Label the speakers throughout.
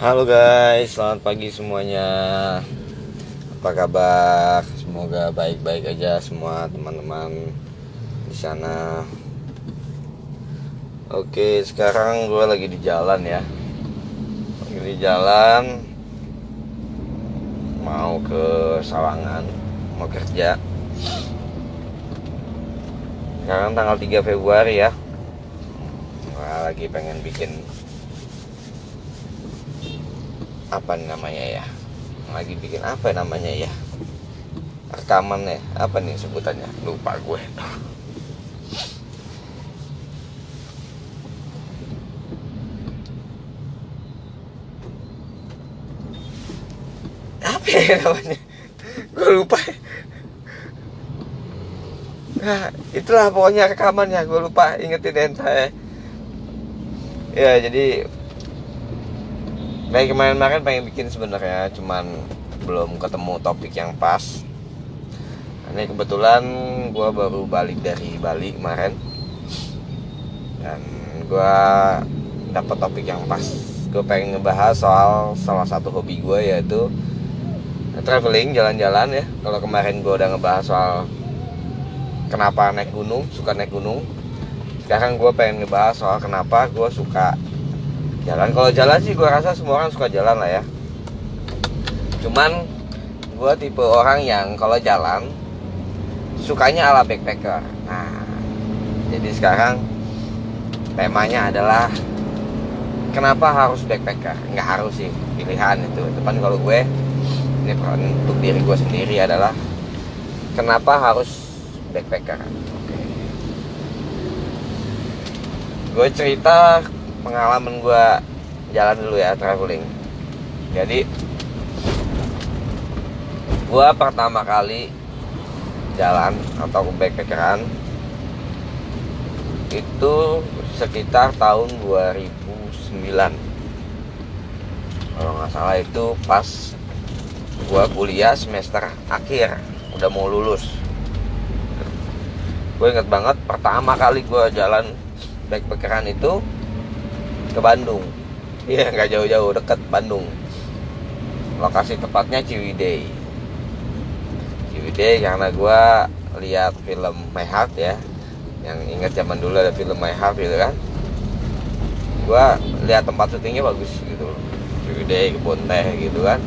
Speaker 1: Halo guys, selamat pagi semuanya. Apa kabar? Semoga baik-baik aja semua teman-teman di sana. Oke, sekarang gue lagi di jalan ya. Lagi di jalan mau ke Sawangan, mau kerja. Sekarang tanggal 3 Februari ya. Lagi pengen bikin apa namanya ya? Lagi bikin apa namanya ya? Rekaman ya? Apa nih sebutannya? Lupa gue. Apa ya namanya? Gue lupa. Nah itulah pokoknya rekamannya. Gue lupa ingetin ente ya jadi kayak kemarin-kemarin pengen bikin sebenarnya cuman belum ketemu topik yang pas. Ini kebetulan gue baru balik dari Bali kemarin. Dan gue dapat topik yang pas. Gue pengen ngebahas soal salah satu hobi gue yaitu traveling jalan-jalan ya. Kalau kemarin gue udah ngebahas soal kenapa naik gunung suka naik gunung. Sekarang gue pengen ngebahas soal kenapa gue suka jalan kalau jalan sih gue rasa semua orang suka jalan lah ya. Cuman gue tipe orang yang kalau jalan sukanya ala backpacker. Nah jadi sekarang temanya adalah kenapa harus backpacker? Nggak harus sih pilihan itu. Depan kalau gue ini untuk diri gue sendiri adalah kenapa harus backpacker? Oke. Gue cerita pengalaman gue jalan dulu ya traveling. Jadi gue pertama kali jalan atau backpackeran itu sekitar tahun 2009 kalau nggak salah itu pas gue kuliah semester akhir udah mau lulus. Gue inget banget pertama kali gue jalan backpackeran itu ke Bandung. Iya nggak jauh-jauh deket Bandung. Lokasi tepatnya Ciwidey. Ciwidey karena gue lihat film My Heart ya. Yang ingat zaman dulu ada film My Heart gitu kan. Gue lihat tempat syutingnya bagus gitu. Ciwidey kebun teh gitu kan.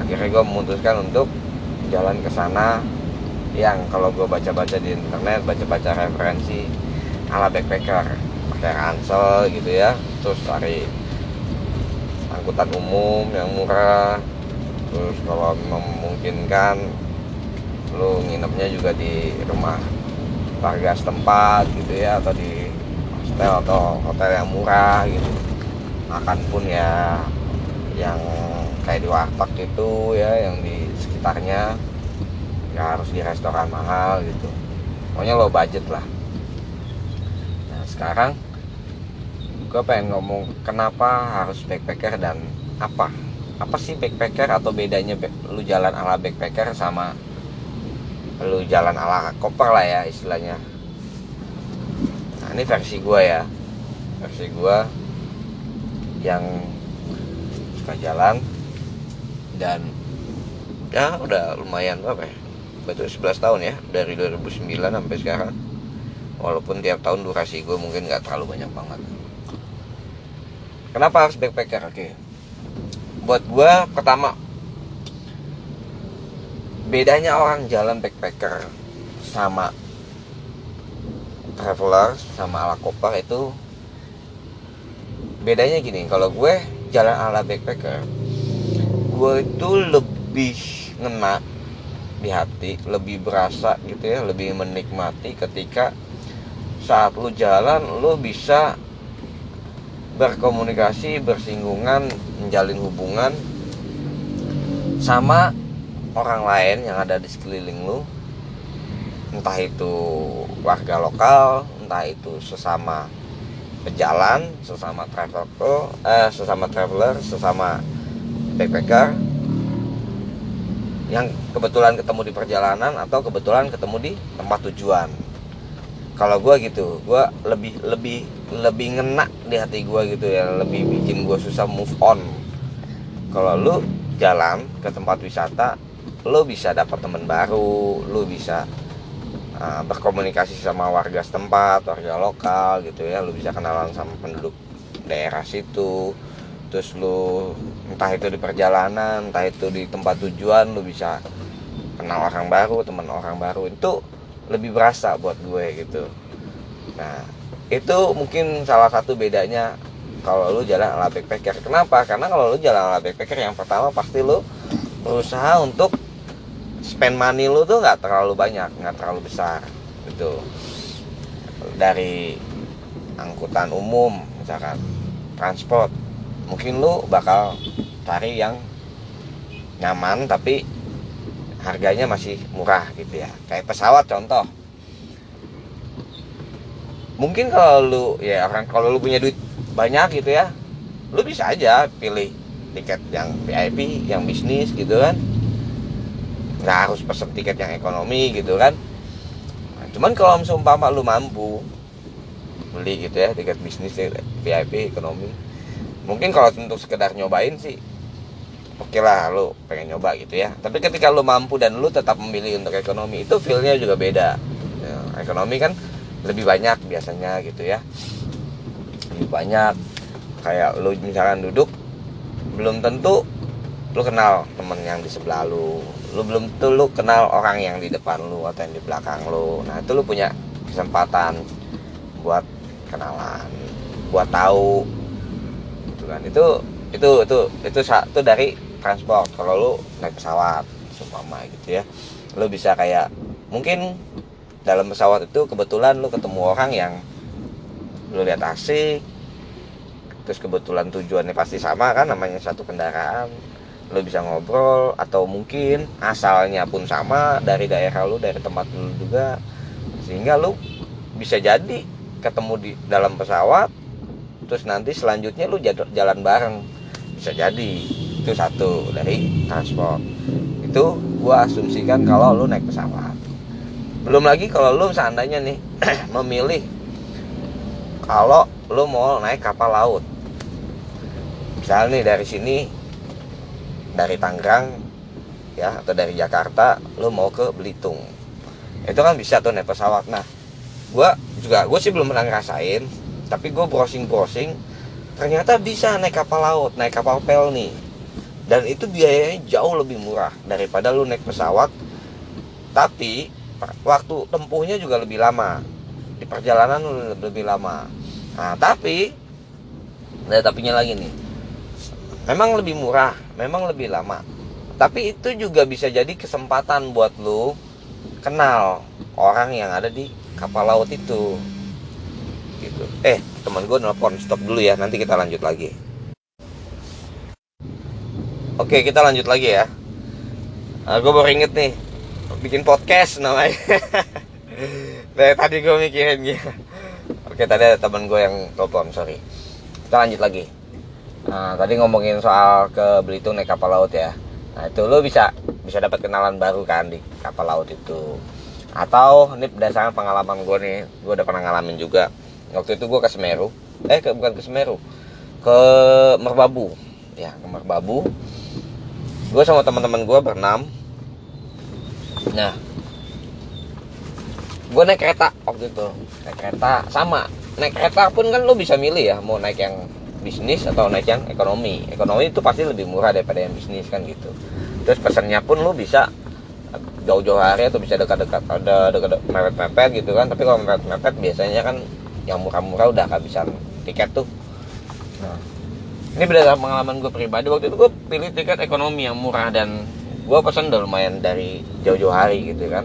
Speaker 1: Akhirnya gue memutuskan untuk jalan ke sana. Yang kalau gue baca-baca di internet baca-baca referensi ala backpacker pakai ransel gitu ya. Terus cari angkutan umum yang murah. Terus kalau memungkinkan lu nginepnya juga di rumah warga setempat gitu ya atau di hotel atau hotel yang murah gitu. Makan pun ya yang kayak di warteg itu ya yang di sekitarnya ya harus di restoran mahal gitu. Pokoknya lo budget lah. Nah sekarang gue pengen ngomong kenapa harus backpacker dan apa? Apa sih backpacker atau bedanya lu jalan ala backpacker sama lu jalan ala koper lah ya istilahnya? Nah ini versi gue ya. Versi gue yang suka jalan dan ya udah lumayan apa ya? Betul 11 tahun ya dari 2009 sampai sekarang. Walaupun tiap tahun durasi gue mungkin nggak terlalu banyak banget kenapa harus backpacker? Oke. Buat gue pertama bedanya orang jalan backpacker sama traveler sama ala koper itu bedanya gini kalau gue jalan ala backpacker gue itu lebih ngena di hati lebih berasa gitu ya lebih menikmati ketika saat lu jalan lu bisa berkomunikasi bersinggungan menjalin hubungan sama orang lain yang ada di sekeliling lu. Entah itu warga lokal entah itu sesama pejalan sesama travel eh, sesama traveler sesama backpacker yang kebetulan ketemu di perjalanan atau kebetulan ketemu di tempat tujuan. Kalau gue gitu gue lebih lebih lebih ngena di hati gue gitu ya lebih bikin gue susah move on. Kalau lu jalan ke tempat wisata lu bisa dapat teman baru lu bisa uh, berkomunikasi sama warga setempat warga lokal gitu ya lu bisa kenalan sama penduduk daerah situ. Terus lu entah itu di perjalanan entah itu di tempat tujuan lu bisa kenal orang baru teman orang baru. Itu lebih berasa buat gue gitu. Nah itu mungkin salah satu bedanya kalau lu jalan ala backpacker. Kenapa? Karena kalau lu jalan ala backpacker yang pertama pasti lu berusaha untuk spend money lu tuh nggak terlalu banyak nggak terlalu besar gitu. Dari angkutan umum misalkan transport mungkin lu bakal cari yang nyaman tapi harganya masih murah gitu ya. Kayak pesawat contoh mungkin kalau lu ya orang kalau lu punya duit banyak gitu ya lu bisa aja pilih tiket yang VIP yang bisnis gitu kan. Nggak harus pesen tiket yang ekonomi gitu kan. Nah, cuman kalau misalnya lu mampu beli gitu ya tiket bisnis VIP ekonomi mungkin kalau untuk sekedar nyobain sih oke okay lah lu pengen nyoba gitu ya. Tapi ketika lu mampu dan lu tetap memilih untuk ekonomi itu feelnya juga beda. Ya, ekonomi kan lebih banyak biasanya gitu ya. Lebih banyak. Kayak lu misalkan duduk belum tentu lu kenal temen yang di sebelah lu. Lu belum tentu lu kenal orang yang di depan lu atau yang di belakang lu. Nah itu lu punya kesempatan buat kenalan buat tahu. Gitu kan. Itu itu itu itu satu dari transport. Kalau lu naik pesawat seumpama gitu ya. Lu bisa kayak mungkin dalam pesawat itu kebetulan lu ketemu orang yang lu lihat asik terus kebetulan tujuannya pasti sama kan namanya satu kendaraan. Lu bisa ngobrol atau mungkin asalnya pun sama dari daerah lu dari tempat lu juga. Sehingga lu bisa jadi ketemu di dalam pesawat terus nanti selanjutnya lu jalan bareng. Bisa jadi itu satu dari transport. Itu gua asumsikan kalau lu naik pesawat belum lagi kalau lu seandainya nih memilih kalau lu mau naik kapal laut. Misalnya nih dari sini dari Tangerang ya atau dari Jakarta lu mau ke Belitung. Itu kan bisa tuh naik pesawat. Nah gue juga gue sih belum pernah ngerasain tapi gue browsing browsing ternyata bisa naik kapal laut naik kapal pel nih. Dan itu biayanya jauh lebih murah daripada lu naik pesawat tapi waktu tempuhnya juga lebih lama. Di perjalanan lebih lama. Nah tapi ada tapinya lagi nih. Memang lebih murah memang lebih lama. Tapi itu juga bisa jadi kesempatan buat lu kenal orang yang ada di kapal laut itu. Gitu. Eh teman gue nelfon stop dulu ya nanti kita lanjut lagi. Oke kita lanjut lagi ya. Nah, gue baru inget nih bikin podcast namanya. Dari tadi gue mikirin oke tadi ada teman gue yang telepon sorry. Kita lanjut lagi. Nah, tadi ngomongin soal ke Belitung naik kapal laut ya. Nah itu lo bisa bisa dapat kenalan baru kan di kapal laut itu. Atau ini berdasarkan pengalaman gue nih gue udah pernah ngalamin juga. Waktu itu gue ke Semeru. Eh ke, bukan ke Semeru. Ke Merbabu. Ya ke Merbabu. Gue sama teman-teman gue berenam nah. Gue naik kereta waktu itu. Naik kereta sama. Naik kereta pun kan lo bisa milih ya mau naik yang bisnis atau naik yang ekonomi. Ekonomi itu pasti lebih murah daripada yang bisnis kan gitu. Terus pesannya pun lo bisa jauh-jauh hari atau bisa dekat-dekat. Ada dekat mepet-mepet gitu kan tapi kalau mepet-mepet biasanya kan yang murah-murah udah kehabisan tiket tuh. Nah. Ini berdasarkan pengalaman gue pribadi waktu itu gue pilih tiket ekonomi yang murah dan gue pesan udah lumayan dari jauh-jauh hari gitu kan.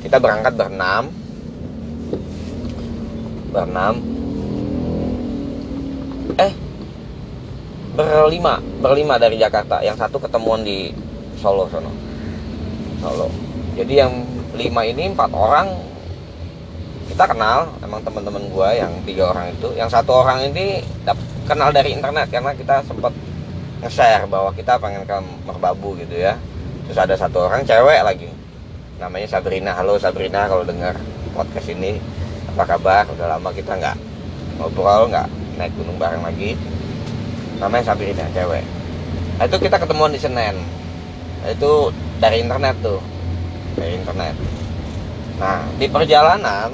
Speaker 1: Kita berangkat berenam. Berenam. Eh berlima berlima dari Jakarta. Yang satu ketemuan di Solo sono. Solo. Jadi yang lima ini empat orang. Kita kenal emang teman-teman gue yang tiga orang itu. Yang satu orang ini kenal dari internet karena kita sempat nge-share bahwa kita pengen ke Merbabu gitu ya. Terus ada satu orang cewek lagi. Namanya Sabrina. Halo Sabrina kalau dengar podcast ini. Apa kabar? Udah lama kita nggak ngobrol nggak naik gunung bareng lagi. Namanya Sabirina cewek. Nah, itu kita ketemuan di Senen. Nah, itu dari internet tuh. Dari internet. Nah di perjalanan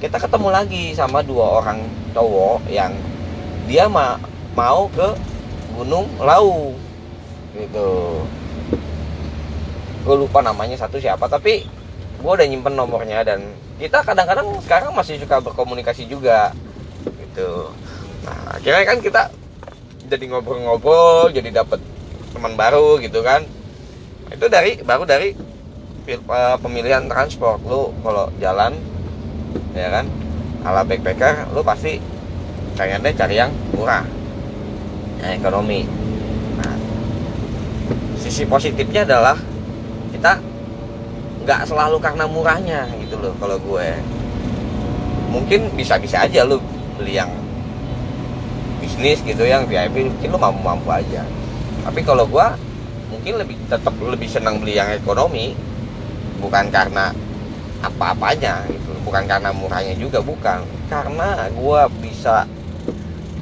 Speaker 1: kita ketemu lagi sama dua orang cowok yang dia ma mau ke Gunung Lau. Gitu. Gue lupa namanya satu siapa tapi gue udah nyimpen nomornya dan kita kadang-kadang sekarang masih suka berkomunikasi juga. Gitu. Nah akhirnya kan kita jadi ngobrol-ngobrol jadi dapet teman baru gitu kan. Itu dari baru dari eh, pemilihan transport. Lu kalau jalan ya kan ala backpacker lu pasti pengennya cari yang murah yang ekonomi. Nah sisi positifnya adalah kita nggak selalu karena murahnya gitu loh kalau gue. Mungkin bisa-bisa aja lu beli yang bisnis gitu yang VIP mungkin lu mampu-mampu aja. Tapi kalau gue mungkin lebih tetap lebih senang beli yang ekonomi bukan karena apa-apanya gitu. Bukan karena murahnya juga bukan. Karena gue bisa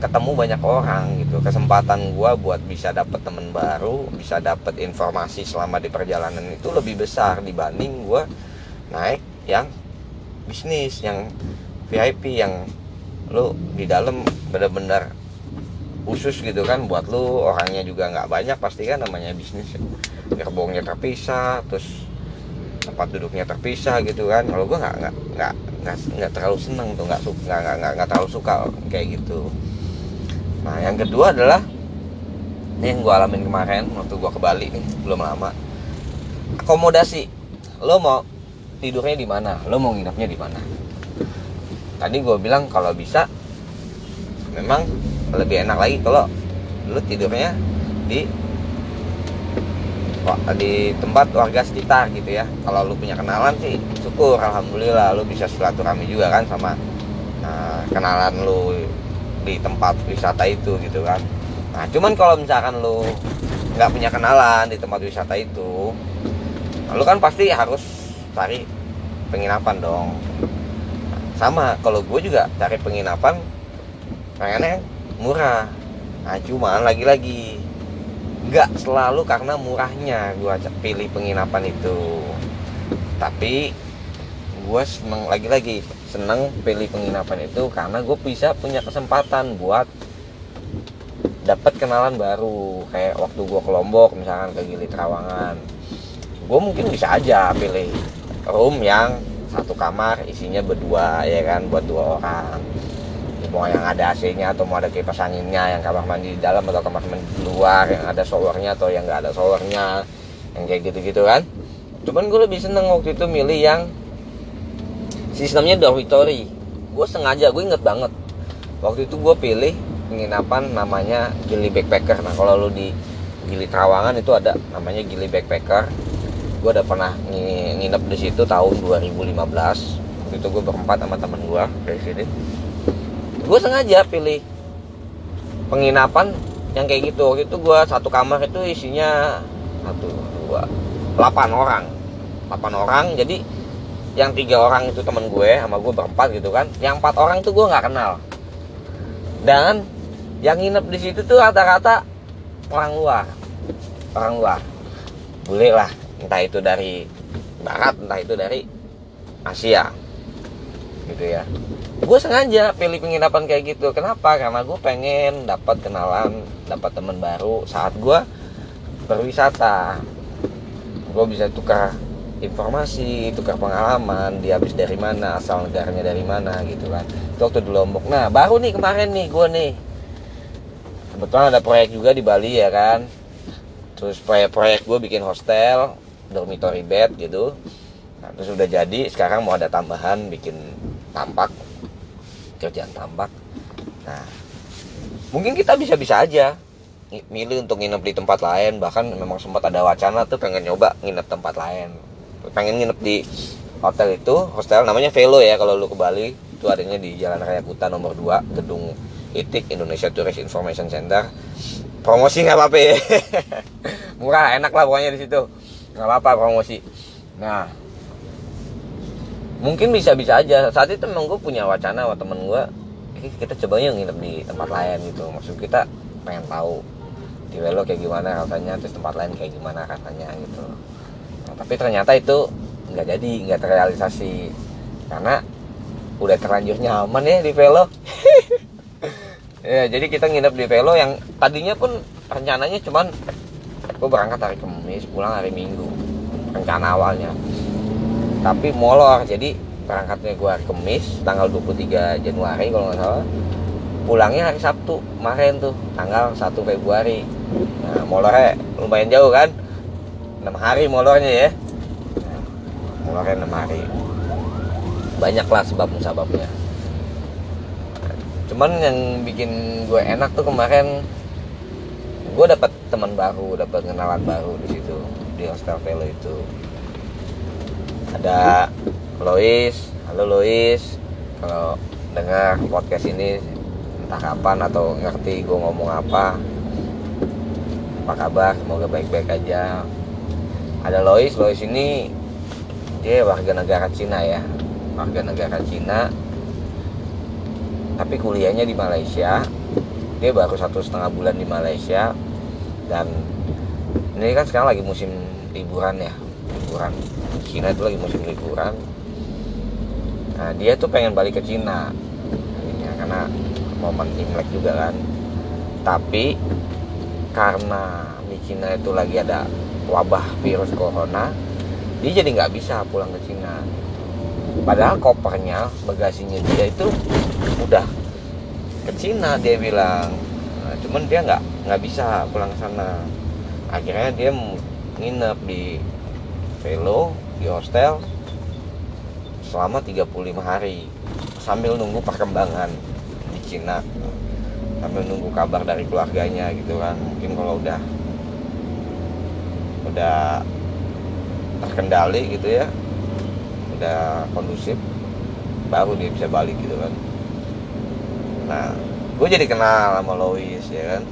Speaker 1: ketemu banyak orang gitu. Kesempatan gue buat bisa dapet temen baru bisa dapet informasi selama di perjalanan itu lebih besar dibanding gue naik yang bisnis yang VIP yang lu di dalam bener-bener khusus gitu kan. Buat lu orangnya juga nggak banyak pasti kan namanya bisnis. Gerbongnya terpisah terus tempat duduknya terpisah gitu kan. Kalau gue nggak nggak nggak nggak terlalu seneng tuh nggak suka nggak nggak terlalu suka kayak gitu nah yang kedua adalah ini yang gue alamin kemarin waktu gue ke Bali nih belum lama. Akomodasi. Lo mau tidurnya di mana? Lo mau nginepnya di mana? Tadi gue bilang kalau bisa memang lebih enak lagi kalau lo tidurnya di di tempat warga sekitar gitu ya. Kalau lu punya kenalan sih syukur alhamdulillah lu bisa silaturahmi juga kan sama nah, kenalan lu di tempat wisata itu gitu kan. Nah cuman kalau misalkan lu nggak punya kenalan di tempat wisata itu lu kan pasti harus cari penginapan dong. Sama kalau gue juga cari penginapan pengennya murah. Nah cuman lagi-lagi nggak selalu karena murahnya gue pilih penginapan itu. Tapi gue seneng lagi-lagi seneng pilih penginapan itu karena gue bisa punya kesempatan buat dapat kenalan baru. Kayak waktu gue ke Lombok misalkan ke Gili Trawangan. Gue mungkin bisa aja pilih room yang satu kamar isinya berdua ya kan buat dua orang. Mau yang ada AC-nya atau mau ada kipas anginnya yang kamar mandi di dalam atau kamar mandi di luar yang ada showernya atau yang nggak ada showernya yang kayak gitu-gitu kan. Cuman gue lebih seneng waktu itu milih yang sistemnya dormitory gue sengaja gue inget banget. Waktu itu gue pilih penginapan namanya Gili Backpacker. Nah kalau lu di Gili Trawangan itu ada namanya Gili Backpacker. Gue udah pernah nginep di situ tahun 2015 waktu itu gue berempat sama temen gue dari sini. Gue sengaja pilih penginapan yang kayak gitu. Waktu itu gue satu kamar itu isinya satu dua delapan orang. Delapan orang jadi yang tiga orang itu temen gue sama gue berempat gitu kan yang empat orang tuh gue nggak kenal. Dan yang nginep di situ tuh rata-rata orang luar orang luar. Boleh lah entah itu dari barat entah itu dari Asia gitu ya. Gue sengaja pilih penginapan kayak gitu. Kenapa? Karena gue pengen dapat kenalan dapat teman baru saat gue berwisata. Gue bisa tukar informasi tukar pengalaman dia habis dari mana asal negaranya dari mana gitu kan. Itu waktu di Lombok. Nah baru nih kemarin nih gue nih. Kebetulan ada proyek juga di Bali ya kan. Terus proyek-proyek gue bikin hostel dormitory bed gitu. Nah, terus udah jadi sekarang mau ada tambahan bikin tampak. Kerjaan tambak nah mungkin kita bisa-bisa aja milih untuk nginep di tempat lain. Bahkan memang sempat ada wacana tuh pengen nyoba nginep tempat lain pengen nginep di hotel itu hostel namanya Velo ya kalau lu ke Bali. Itu adanya di Jalan Raya Kuta nomor 2 gedung ITIK Indonesia Tourist Information Center. Promosi nggak apa-apa ya. Murah enak lah pokoknya di situ. Nggak apa-apa promosi. Nah mungkin bisa-bisa aja. Saat itu emang gue punya wacana sama temen gue jadi kita coba yuk nginep di tempat lain gitu. Maksud kita pengen tahu di Velo kayak gimana rasanya terus tempat lain kayak gimana katanya gitu tapi ternyata itu nggak jadi nggak terrealisasi. Karena udah terlanjur nyaman ya di Velo. Ya jadi kita nginep di Velo yang tadinya pun rencananya cuman gue berangkat hari Kamis pulang hari Minggu. Rencana awalnya. Tapi molor jadi berangkatnya gue hari Kamis tanggal 23 Januari kalau nggak salah. Pulangnya hari Sabtu kemarin tuh tanggal 1 Februari. Nah molornya lumayan jauh kan 6 hari molornya ya. Molornya 6 hari. Banyaklah sebab-sebabnya cuman yang bikin gue enak tuh kemarin gue dapat teman baru dapat kenalan baru di situ di hostel Velo itu. Ada Lois halo Lois. Kalau dengar podcast ini entah kapan atau ngerti gue ngomong apa. Apa kabar? Semoga baik-baik aja ada Lois Lois ini dia warga negara Cina ya. Warga negara Cina. Tapi kuliahnya di Malaysia. Dia baru satu setengah bulan di Malaysia. Dan ini kan sekarang lagi musim liburan ya. Liburan Cina itu lagi musim liburan. Nah dia tuh pengen balik ke Cina. Ya, karena momen Imlek juga kan. Tapi karena di Cina itu lagi ada wabah virus corona dia jadi nggak bisa pulang ke Cina. Padahal kopernya bagasinya dia itu udah ke Cina dia bilang. Nah, cuman dia nggak nggak bisa pulang sana. Akhirnya dia nginep di Velo di hostel selama 35 hari sambil nunggu perkembangan di Cina. Sambil nunggu kabar dari keluarganya gitu kan. Mungkin kalau udah udah terkendali gitu ya. Udah kondusif. Baru dia bisa balik gitu kan. Nah gue jadi kenal sama Lois ya kan?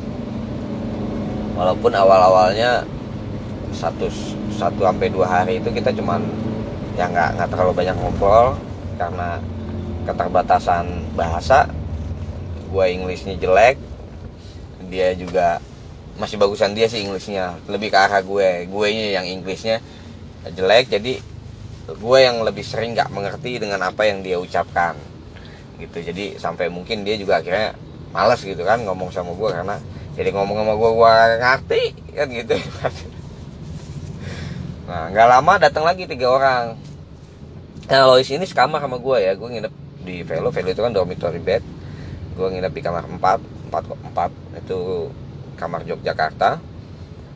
Speaker 1: Walaupun awal-awalnya satu satu sampai dua hari itu kita cuman ya nggak nggak terlalu banyak ngobrol karena keterbatasan bahasa. Gue Inggrisnya jelek dia juga masih bagusan dia sih Inggrisnya lebih ke arah gue gue yang Inggrisnya jelek jadi gue yang lebih sering nggak mengerti dengan apa yang dia ucapkan gitu jadi sampai mungkin dia juga akhirnya malas gitu kan ngomong sama gue karena jadi ngomong sama gue gue ngerti kan gitu Nah, nggak lama datang lagi tiga orang. Nah, Lois ini sekamar sama gue ya. Gue nginep di Velo. Velo itu kan dormitory bed. Gue nginep di kamar 4. 4 4 itu kamar Yogyakarta.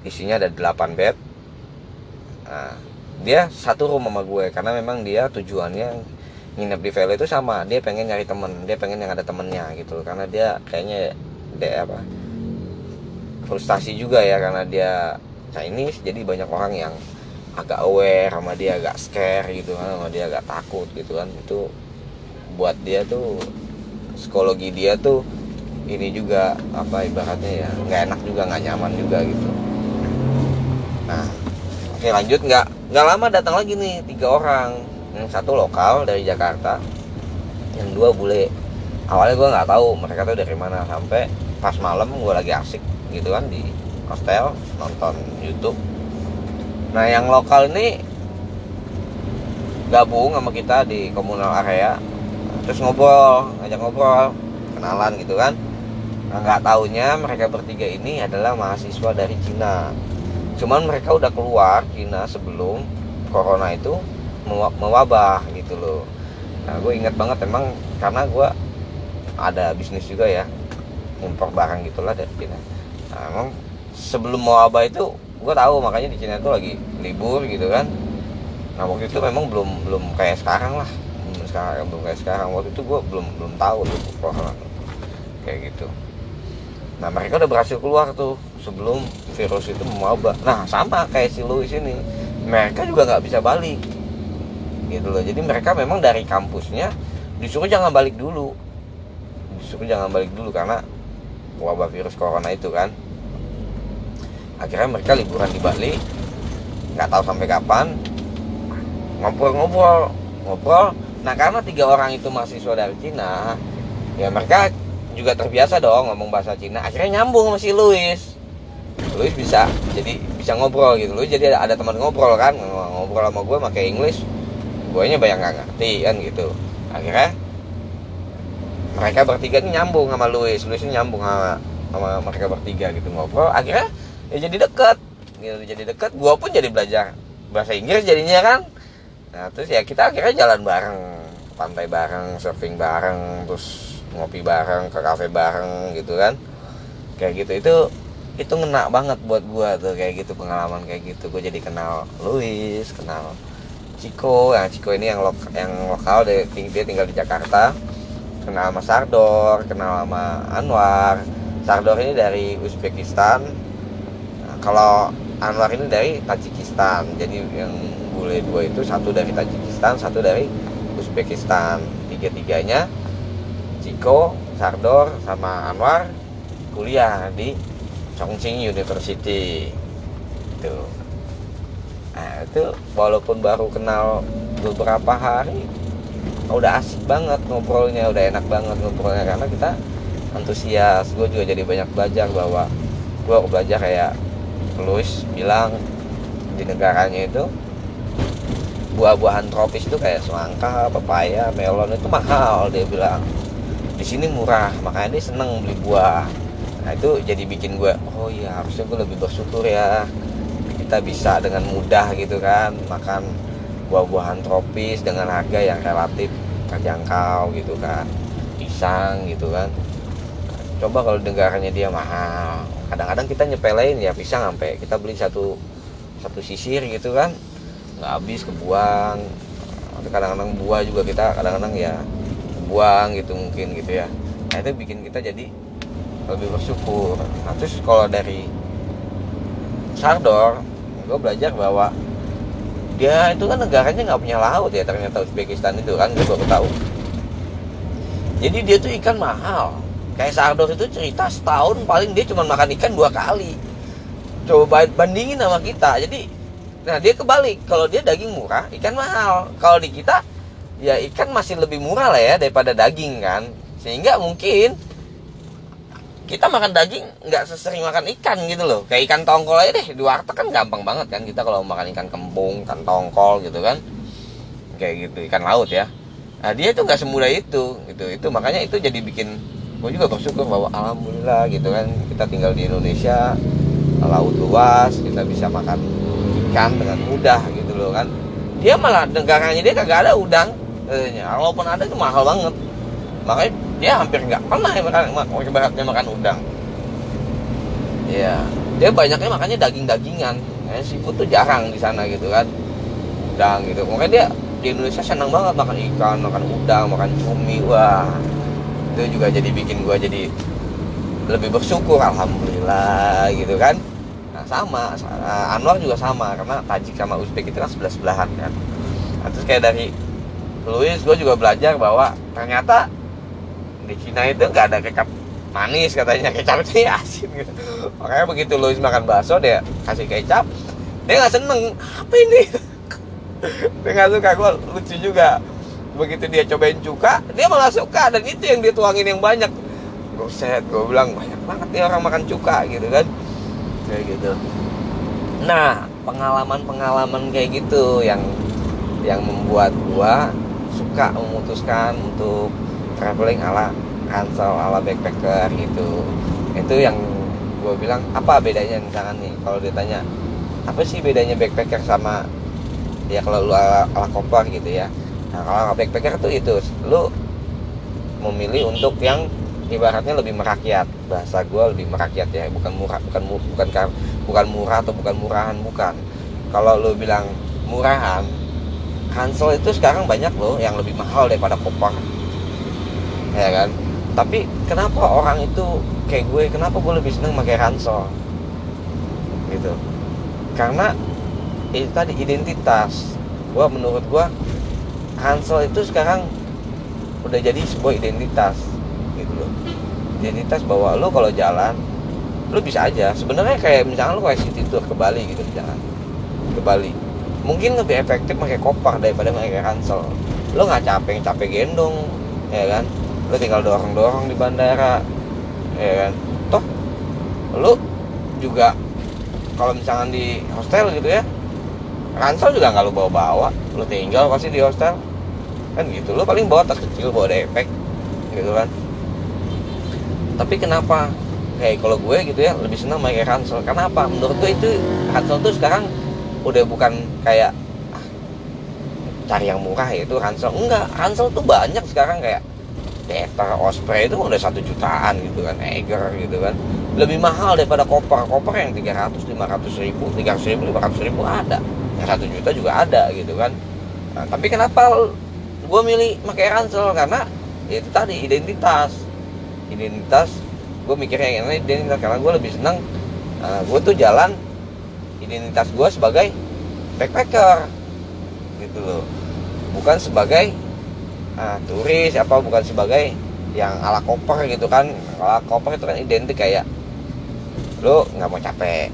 Speaker 1: Isinya ada 8 bed. Nah, dia satu rumah sama gue karena memang dia tujuannya nginep di Velo itu sama. Dia pengen nyari temen. Dia pengen yang ada temennya gitu. Karena dia kayaknya dia apa? Frustasi juga ya karena dia Chinese jadi banyak orang yang agak aware sama dia agak scare gitu kan sama dia agak takut gitu kan itu buat dia tuh psikologi dia tuh ini juga apa ibaratnya ya nggak enak juga nggak nyaman juga gitu. Nah oke lanjut nggak nggak lama datang lagi nih tiga orang. Yang satu lokal dari Jakarta yang dua bule. Awalnya gue nggak tahu mereka tuh dari mana sampai pas malam gue lagi asik gitu kan di hostel nonton YouTube. Nah yang lokal ini gabung sama kita di komunal area terus ngobrol ngajak ngobrol kenalan gitu kan nah, nggak taunya mereka bertiga ini adalah mahasiswa dari Cina. Cuman mereka udah keluar Cina sebelum corona itu mewabah gitu loh. Nah gue ingat banget emang karena gue ada bisnis juga ya impor barang gitulah dari Cina. Nah, emang sebelum mewabah itu gue tahu makanya di Cina itu lagi libur gitu kan. Nah waktu itu memang belum belum kayak sekarang lah. Sekarang belum kayak sekarang. Waktu itu gue belum belum tahu tuh corona kayak gitu nah mereka udah berhasil keluar tuh sebelum virus itu mewabah. Nah sama kayak si Louis ini. Mereka juga nggak bisa balik. Gitu loh. Jadi mereka memang dari kampusnya disuruh jangan balik dulu. Disuruh jangan balik dulu karena wabah virus corona itu kan. Akhirnya mereka liburan di Bali. Nggak tahu sampai kapan. Ngobrol-ngobrol. Ngobrol. Nah karena tiga orang itu mahasiswa dari Cina ya mereka juga terbiasa dong ngomong bahasa Cina. Akhirnya nyambung sama si Louis. Louis bisa jadi bisa ngobrol gitu. Louis jadi ada, ada teman ngobrol kan ngobrol sama gue pakai English. Gue nya banyak nggak ngerti kan gitu. Akhirnya mereka bertiga ini nyambung sama Louis. Louis ini nyambung sama sama mereka bertiga gitu ngobrol. Akhirnya ya jadi deket. Gitu jadi deket. Gue pun jadi belajar bahasa Inggris jadinya kan. Nah terus ya kita akhirnya jalan bareng. Pantai bareng surfing bareng terus ngopi bareng ke kafe bareng gitu kan. Kayak gitu. Itu itu ngena banget buat gua tuh kayak gitu pengalaman kayak gitu. Gue jadi kenal Louis kenal Ciko yang Ciko ini yang lok yang lokal dia, dia tinggal di Jakarta. Kenal sama Sardor kenal sama Anwar. Sardor ini dari Uzbekistan. Nah, kalau Anwar ini dari Tajikistan. Jadi yang bule dua itu satu dari Tajikistan satu dari Uzbekistan. Tiga-tiganya Ciko, Sardor, sama Anwar kuliah di Chongqing University. Itu. Nah itu walaupun baru kenal beberapa hari udah asik banget ngobrolnya udah enak banget ngobrolnya karena kita antusias. Gue juga jadi banyak belajar bahwa gue belajar kayak Louis bilang di negaranya itu buah-buahan tropis itu kayak semangka, pepaya, melon itu mahal dia bilang di sini murah makanya dia seneng beli buah. Nah itu jadi bikin gue oh iya harusnya gue lebih bersyukur ya. Kita bisa dengan mudah gitu kan makan buah-buahan tropis dengan harga yang relatif terjangkau gitu kan. Pisang gitu kan. Coba kalau negaranya dia mahal. Kadang-kadang kita nyepelein ya pisang sampai kita beli satu satu sisir gitu kan. Nggak habis kebuang. Kadang-kadang buah juga kita kadang-kadang ya buang gitu mungkin gitu ya. Nah itu bikin kita jadi lebih bersyukur. Nah terus kalau dari Sardor gue belajar bahwa dia itu kan negaranya nggak punya laut ya ternyata Uzbekistan itu kan gue baru tahu. Jadi dia tuh ikan mahal. Kayak Sardor itu cerita setahun paling dia cuma makan ikan dua kali. Coba bandingin sama kita. Jadi nah dia kebalik. Kalau dia daging murah ikan mahal. Kalau di kita ya ikan masih lebih murah lah ya daripada daging kan? Sehingga mungkin kita makan daging nggak sesering makan ikan gitu loh. Kayak ikan tongkol aja deh di warteg kan gampang banget kan kita kalau makan ikan kembung ikan tongkol gitu kan. Kayak gitu ikan laut ya. Nah dia tuh nggak semudah itu gitu. Itu makanya itu jadi bikin gue juga bersyukur bahwa alhamdulillah gitu kan kita tinggal di Indonesia laut luas kita bisa makan ikan dengan mudah gitu loh kan. Dia malah negaranya dia kagak ada udang walaupun ada itu mahal banget. Makanya dia hampir nggak pernah makan ibaratnya makan udang. Ya dia banyaknya makannya daging-dagingan. Ya, seafood tuh jarang di sana gitu kan. Udang gitu. Makanya dia di Indonesia senang banget makan ikan makan udang makan cumi wah. Itu juga jadi bikin gua jadi lebih bersyukur alhamdulillah gitu kan. Nah sama Anwar juga sama karena Tajik sama Uzbek itu kan sebelah sebelahan kan. Nah, terus kayak dari Louis gue juga belajar bahwa ternyata di Cina itu nggak ada kecap manis katanya. Kecap itu asin gitu. Makanya begitu Louis makan bakso dia kasih kecap dia nggak seneng. Apa ini? Dia nggak suka. Gue lucu juga. Begitu dia cobain cuka dia malah suka. Dan itu yang dia tuangin yang banyak. Set gue bilang banyak banget nih orang makan cuka gitu kan. Kayak gitu. Nah pengalaman-pengalaman kayak gitu yang yang membuat gua suka memutuskan untuk traveling ala Hansel ala backpacker gitu. Itu yang gue bilang apa bedanya misalkan nih? Kalau ditanya apa sih bedanya backpacker sama ya kalau lu ala, ala kompor gitu ya? Nah kalau backpacker tuh itu lu memilih untuk yang ibaratnya lebih merakyat. Bahasa gue lebih merakyat ya bukan murah bukan bukan bukan murah atau bukan murahan bukan. Kalau lu bilang murahan Hansel itu sekarang banyak loh yang lebih mahal daripada Kopang ya kan? Tapi kenapa orang itu kayak gue kenapa gue lebih seneng pakai ransel gitu. Karena itu tadi identitas. Gue menurut gue Hansel itu sekarang udah jadi sebuah identitas gitu loh. Identitas bahwa lo kalau jalan lo bisa aja. Sebenarnya kayak misalnya lo kayak city tour ke Bali gitu jangan ke Bali mungkin lebih efektif pakai kopar daripada pakai ransel. Lo nggak capek capek gendong ya kan? Lu tinggal dorong dorong di bandara ya kan? Toh lu juga kalau misalkan di hostel gitu ya ransel juga nggak lu bawa bawa lu tinggal pasti di hostel. Kan gitu lu paling bawa tas kecil bawa depek gitu kan? Tapi kenapa? Kayak kalau gue gitu ya lebih senang pakai ransel. Karena apa? Menurut gue itu ransel tuh sekarang udah bukan kayak ah, cari yang murah ya itu ransel. Enggak ransel tuh banyak sekarang kayak Dektar Osprey itu udah satu jutaan gitu kan Eger gitu kan. Lebih mahal daripada koper. Koper yang 300 500 ribu 300 ribu 500 ribu ada. Yang satu juta juga ada gitu kan. Nah, tapi kenapa gue milih pakai ransel? Karena ya itu tadi identitas. Identitas gue mikirnya yang ini identitas. Karena gue lebih senang uh, gue tuh jalan identitas gue sebagai backpacker gitu loh. Bukan sebagai uh, turis apa bukan sebagai yang ala koper gitu kan. Ala koper itu kan identik kayak lu nggak mau capek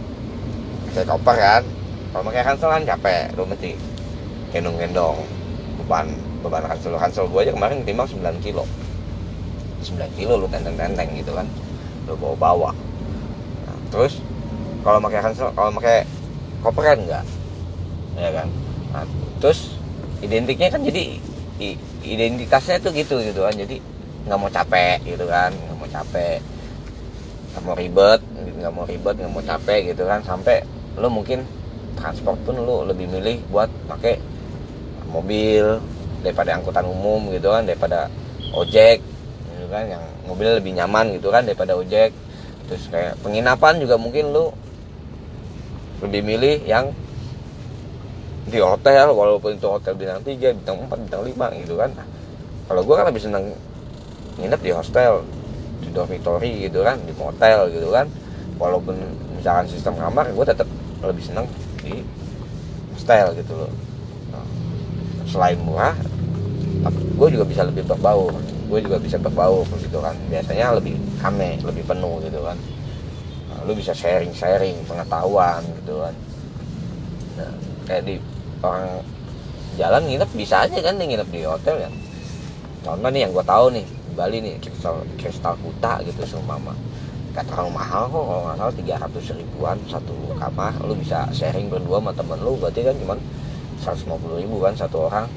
Speaker 1: kayak koper kan. Kalau pakai ransel kan capek lu mesti gendong-gendong beban beban ransel ransel gue aja kemarin timbang 9 kilo. 9 kilo lu tenteng-tenteng gitu kan. Lu bawa-bawa. Nah, terus kalau pakai ransel kalau pakai koper kan enggak? Ya kan? Nah, terus identiknya kan jadi identitasnya tuh gitu gitu kan. Jadi nggak mau capek gitu kan nggak mau capek. Nggak mau ribet nggak mau ribet nggak mau capek gitu kan. Sampai lo mungkin transport pun lo lebih milih buat pakai mobil daripada angkutan umum gitu kan daripada ojek gitu kan. Yang mobil lebih nyaman gitu kan daripada ojek. Terus kayak penginapan juga mungkin lo lebih milih yang di hotel walaupun itu hotel bintang 3, bintang 4, bintang 5 gitu kan. Kalau gue kan lebih seneng nginep di hostel di dormitory gitu kan di motel gitu kan. Walaupun misalkan sistem kamar gue tetap lebih seneng di hostel gitu loh. Nah, selain murah gue juga bisa lebih berbau gue juga bisa berbau gitu kan. Biasanya lebih rame lebih penuh gitu kan lu bisa sharing sharing pengetahuan gitu kan. Nah, kayak di orang jalan nginep bisa aja kan nih nginep di hotel ya. Contoh nih yang gue tahu nih di Bali nih kristal kristal kuta gitu seumpama gak terlalu mahal kok kalau nggak salah tiga ratus ribuan satu kamar. Lu bisa sharing berdua sama temen lu berarti kan cuma 150 ribu kan satu orang.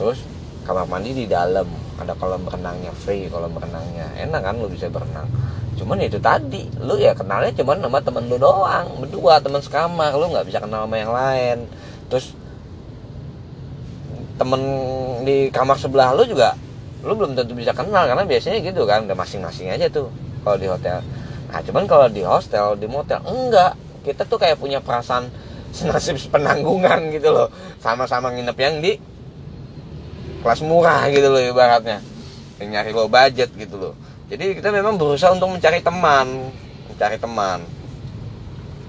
Speaker 1: Terus kamar mandi di dalam. Ada kolam berenangnya free kolam berenangnya enak kan lu bisa berenang cuman itu tadi lu ya kenalnya cuman sama temen lu doang berdua teman sekamar lu nggak bisa kenal sama yang lain. Terus temen di kamar sebelah lu juga lu belum tentu bisa kenal karena biasanya gitu kan udah masing-masing aja tuh kalau di hotel. Nah cuman kalau di hostel di motel enggak. Kita tuh kayak punya perasaan senasib penanggungan gitu loh. Sama-sama nginep yang di kelas murah gitu loh ibaratnya. Yang nyari low budget gitu loh jadi kita memang berusaha untuk mencari teman mencari teman.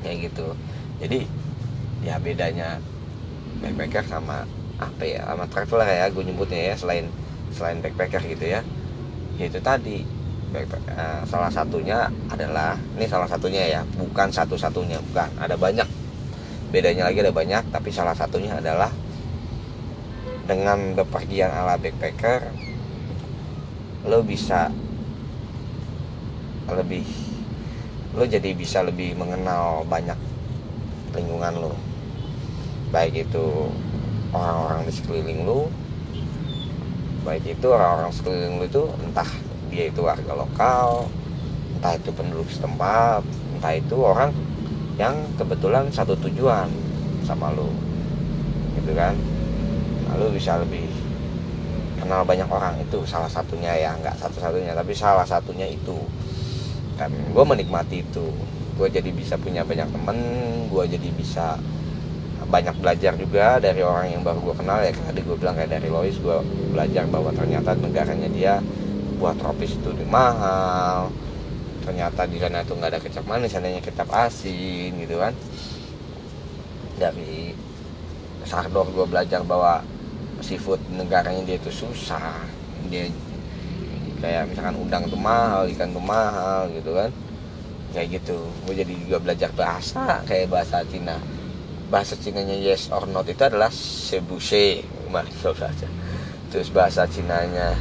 Speaker 1: Kayak gitu. Jadi ya bedanya backpacker sama apa ya sama traveler ya gue nyebutnya ya selain selain backpacker gitu ya. Itu tadi uh, salah satunya adalah ini salah satunya ya bukan satu-satunya bukan ada banyak. Bedanya lagi ada banyak tapi salah satunya adalah dengan bepergian ala backpacker lo bisa lebih lo jadi bisa lebih mengenal banyak lingkungan lo. Baik itu orang-orang di sekeliling lu baik itu orang-orang sekeliling lu itu entah dia itu warga lokal entah itu penduduk setempat entah itu orang yang kebetulan satu tujuan sama lu gitu kan? Lalu bisa lebih kenal banyak orang itu salah satunya ya nggak satu-satunya tapi salah satunya itu dan gue menikmati itu. Gue jadi bisa punya banyak temen gue jadi bisa banyak belajar juga dari orang yang baru gue kenal. Ya tadi gue bilang kayak dari Lois gue belajar bahwa ternyata negaranya dia buat tropis itu mahal. Ternyata di sana itu nggak ada kecap manis hanya kecap asin gitu kan. Dari Sardor gue belajar bahwa seafood negaranya dia itu susah. Dia kayak misalkan udang tuh mahal ikan tuh mahal gitu kan. Kayak gitu. Gue jadi juga belajar bahasa kayak bahasa Cina. Bahasa Cinanya yes or not itu adalah sebuse kemarin saja. Terus bahasa Cinanya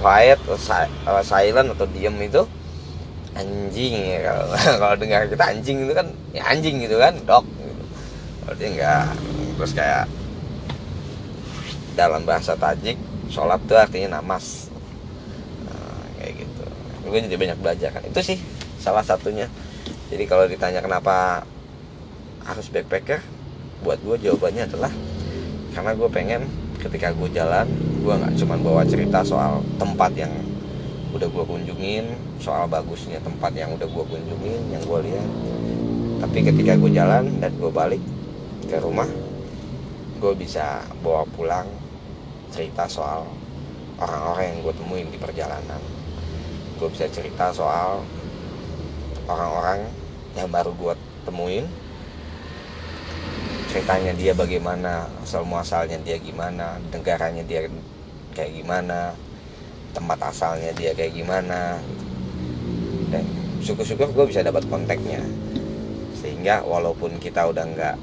Speaker 1: quiet atau silent atau diem itu anjing ya kalau kalau dengar kita anjing itu kan ya anjing gitu kan dok. Gitu. berarti enggak. Terus kayak dalam bahasa Tajik sholat tuh artinya namas gue jadi banyak belajar kan. Itu sih salah satunya. Jadi kalau ditanya kenapa harus backpacker buat gue jawabannya adalah karena gue pengen ketika gue jalan gue nggak cuma bawa cerita soal tempat yang udah gue kunjungin soal bagusnya tempat yang udah gue kunjungin yang gue lihat. Tapi ketika gue jalan dan gue balik ke rumah gue bisa bawa pulang cerita soal orang-orang yang gue temuin di perjalanan gue bisa cerita soal orang-orang yang baru gue temuin. Ceritanya dia bagaimana asal muasalnya dia gimana negaranya dia kayak gimana tempat asalnya dia kayak gimana. Dan syukur-syukur gue bisa dapat kontaknya. Sehingga walaupun kita udah nggak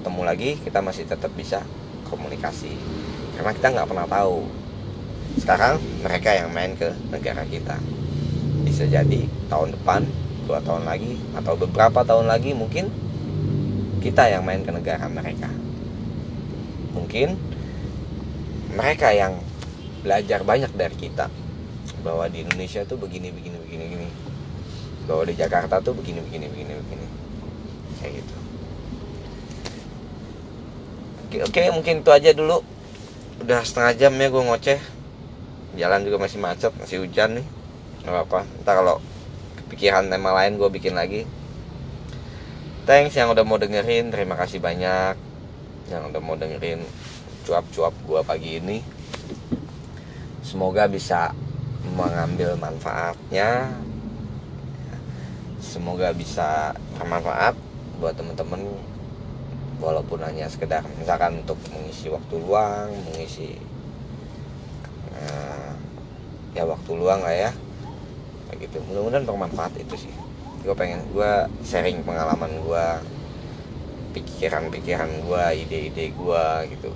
Speaker 1: ketemu lagi kita masih tetap bisa komunikasi. Karena kita nggak pernah tahu sekarang mereka yang main ke negara kita. Bisa jadi tahun depan dua tahun lagi atau beberapa tahun lagi mungkin kita yang main ke negara mereka. Mungkin mereka yang belajar banyak dari kita. Bahwa di Indonesia tuh begini begini begini begini. Bahwa di Jakarta tuh begini begini begini begini. Kayak gitu. Oke, oke mungkin itu aja dulu. Udah setengah jam ya gue ngoceh jalan juga masih macet masih hujan nih. Nggak apa-apa. Ntar kalau kepikiran tema lain gue bikin lagi. Thanks yang udah mau dengerin. Terima kasih banyak yang udah mau dengerin cuap-cuap gua pagi ini. Semoga bisa mengambil manfaatnya. Semoga bisa bermanfaat buat temen-temen walaupun hanya sekedar misalkan untuk mengisi waktu luang mengisi uh, ya waktu luang lah ya. Kayak gitu. Mudah-mudahan bermanfaat itu sih. Gue pengen gue sharing pengalaman gue pikiran-pikiran gue ide-ide gue gitu.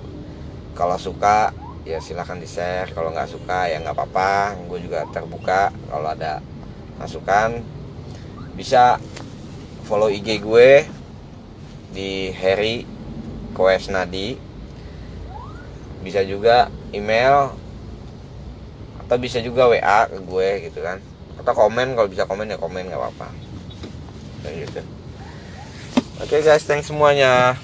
Speaker 1: Kalau suka ya silahkan di share kalau nggak suka ya nggak apa-apa. Gue juga terbuka kalau ada masukan. Bisa follow IG gue di Harry Koesnadi. Bisa juga email atau bisa juga WA ke gue gitu kan. Atau komen kalau bisa komen ya komen nggak apa-apa. Gitu. Oke okay guys thanks semuanya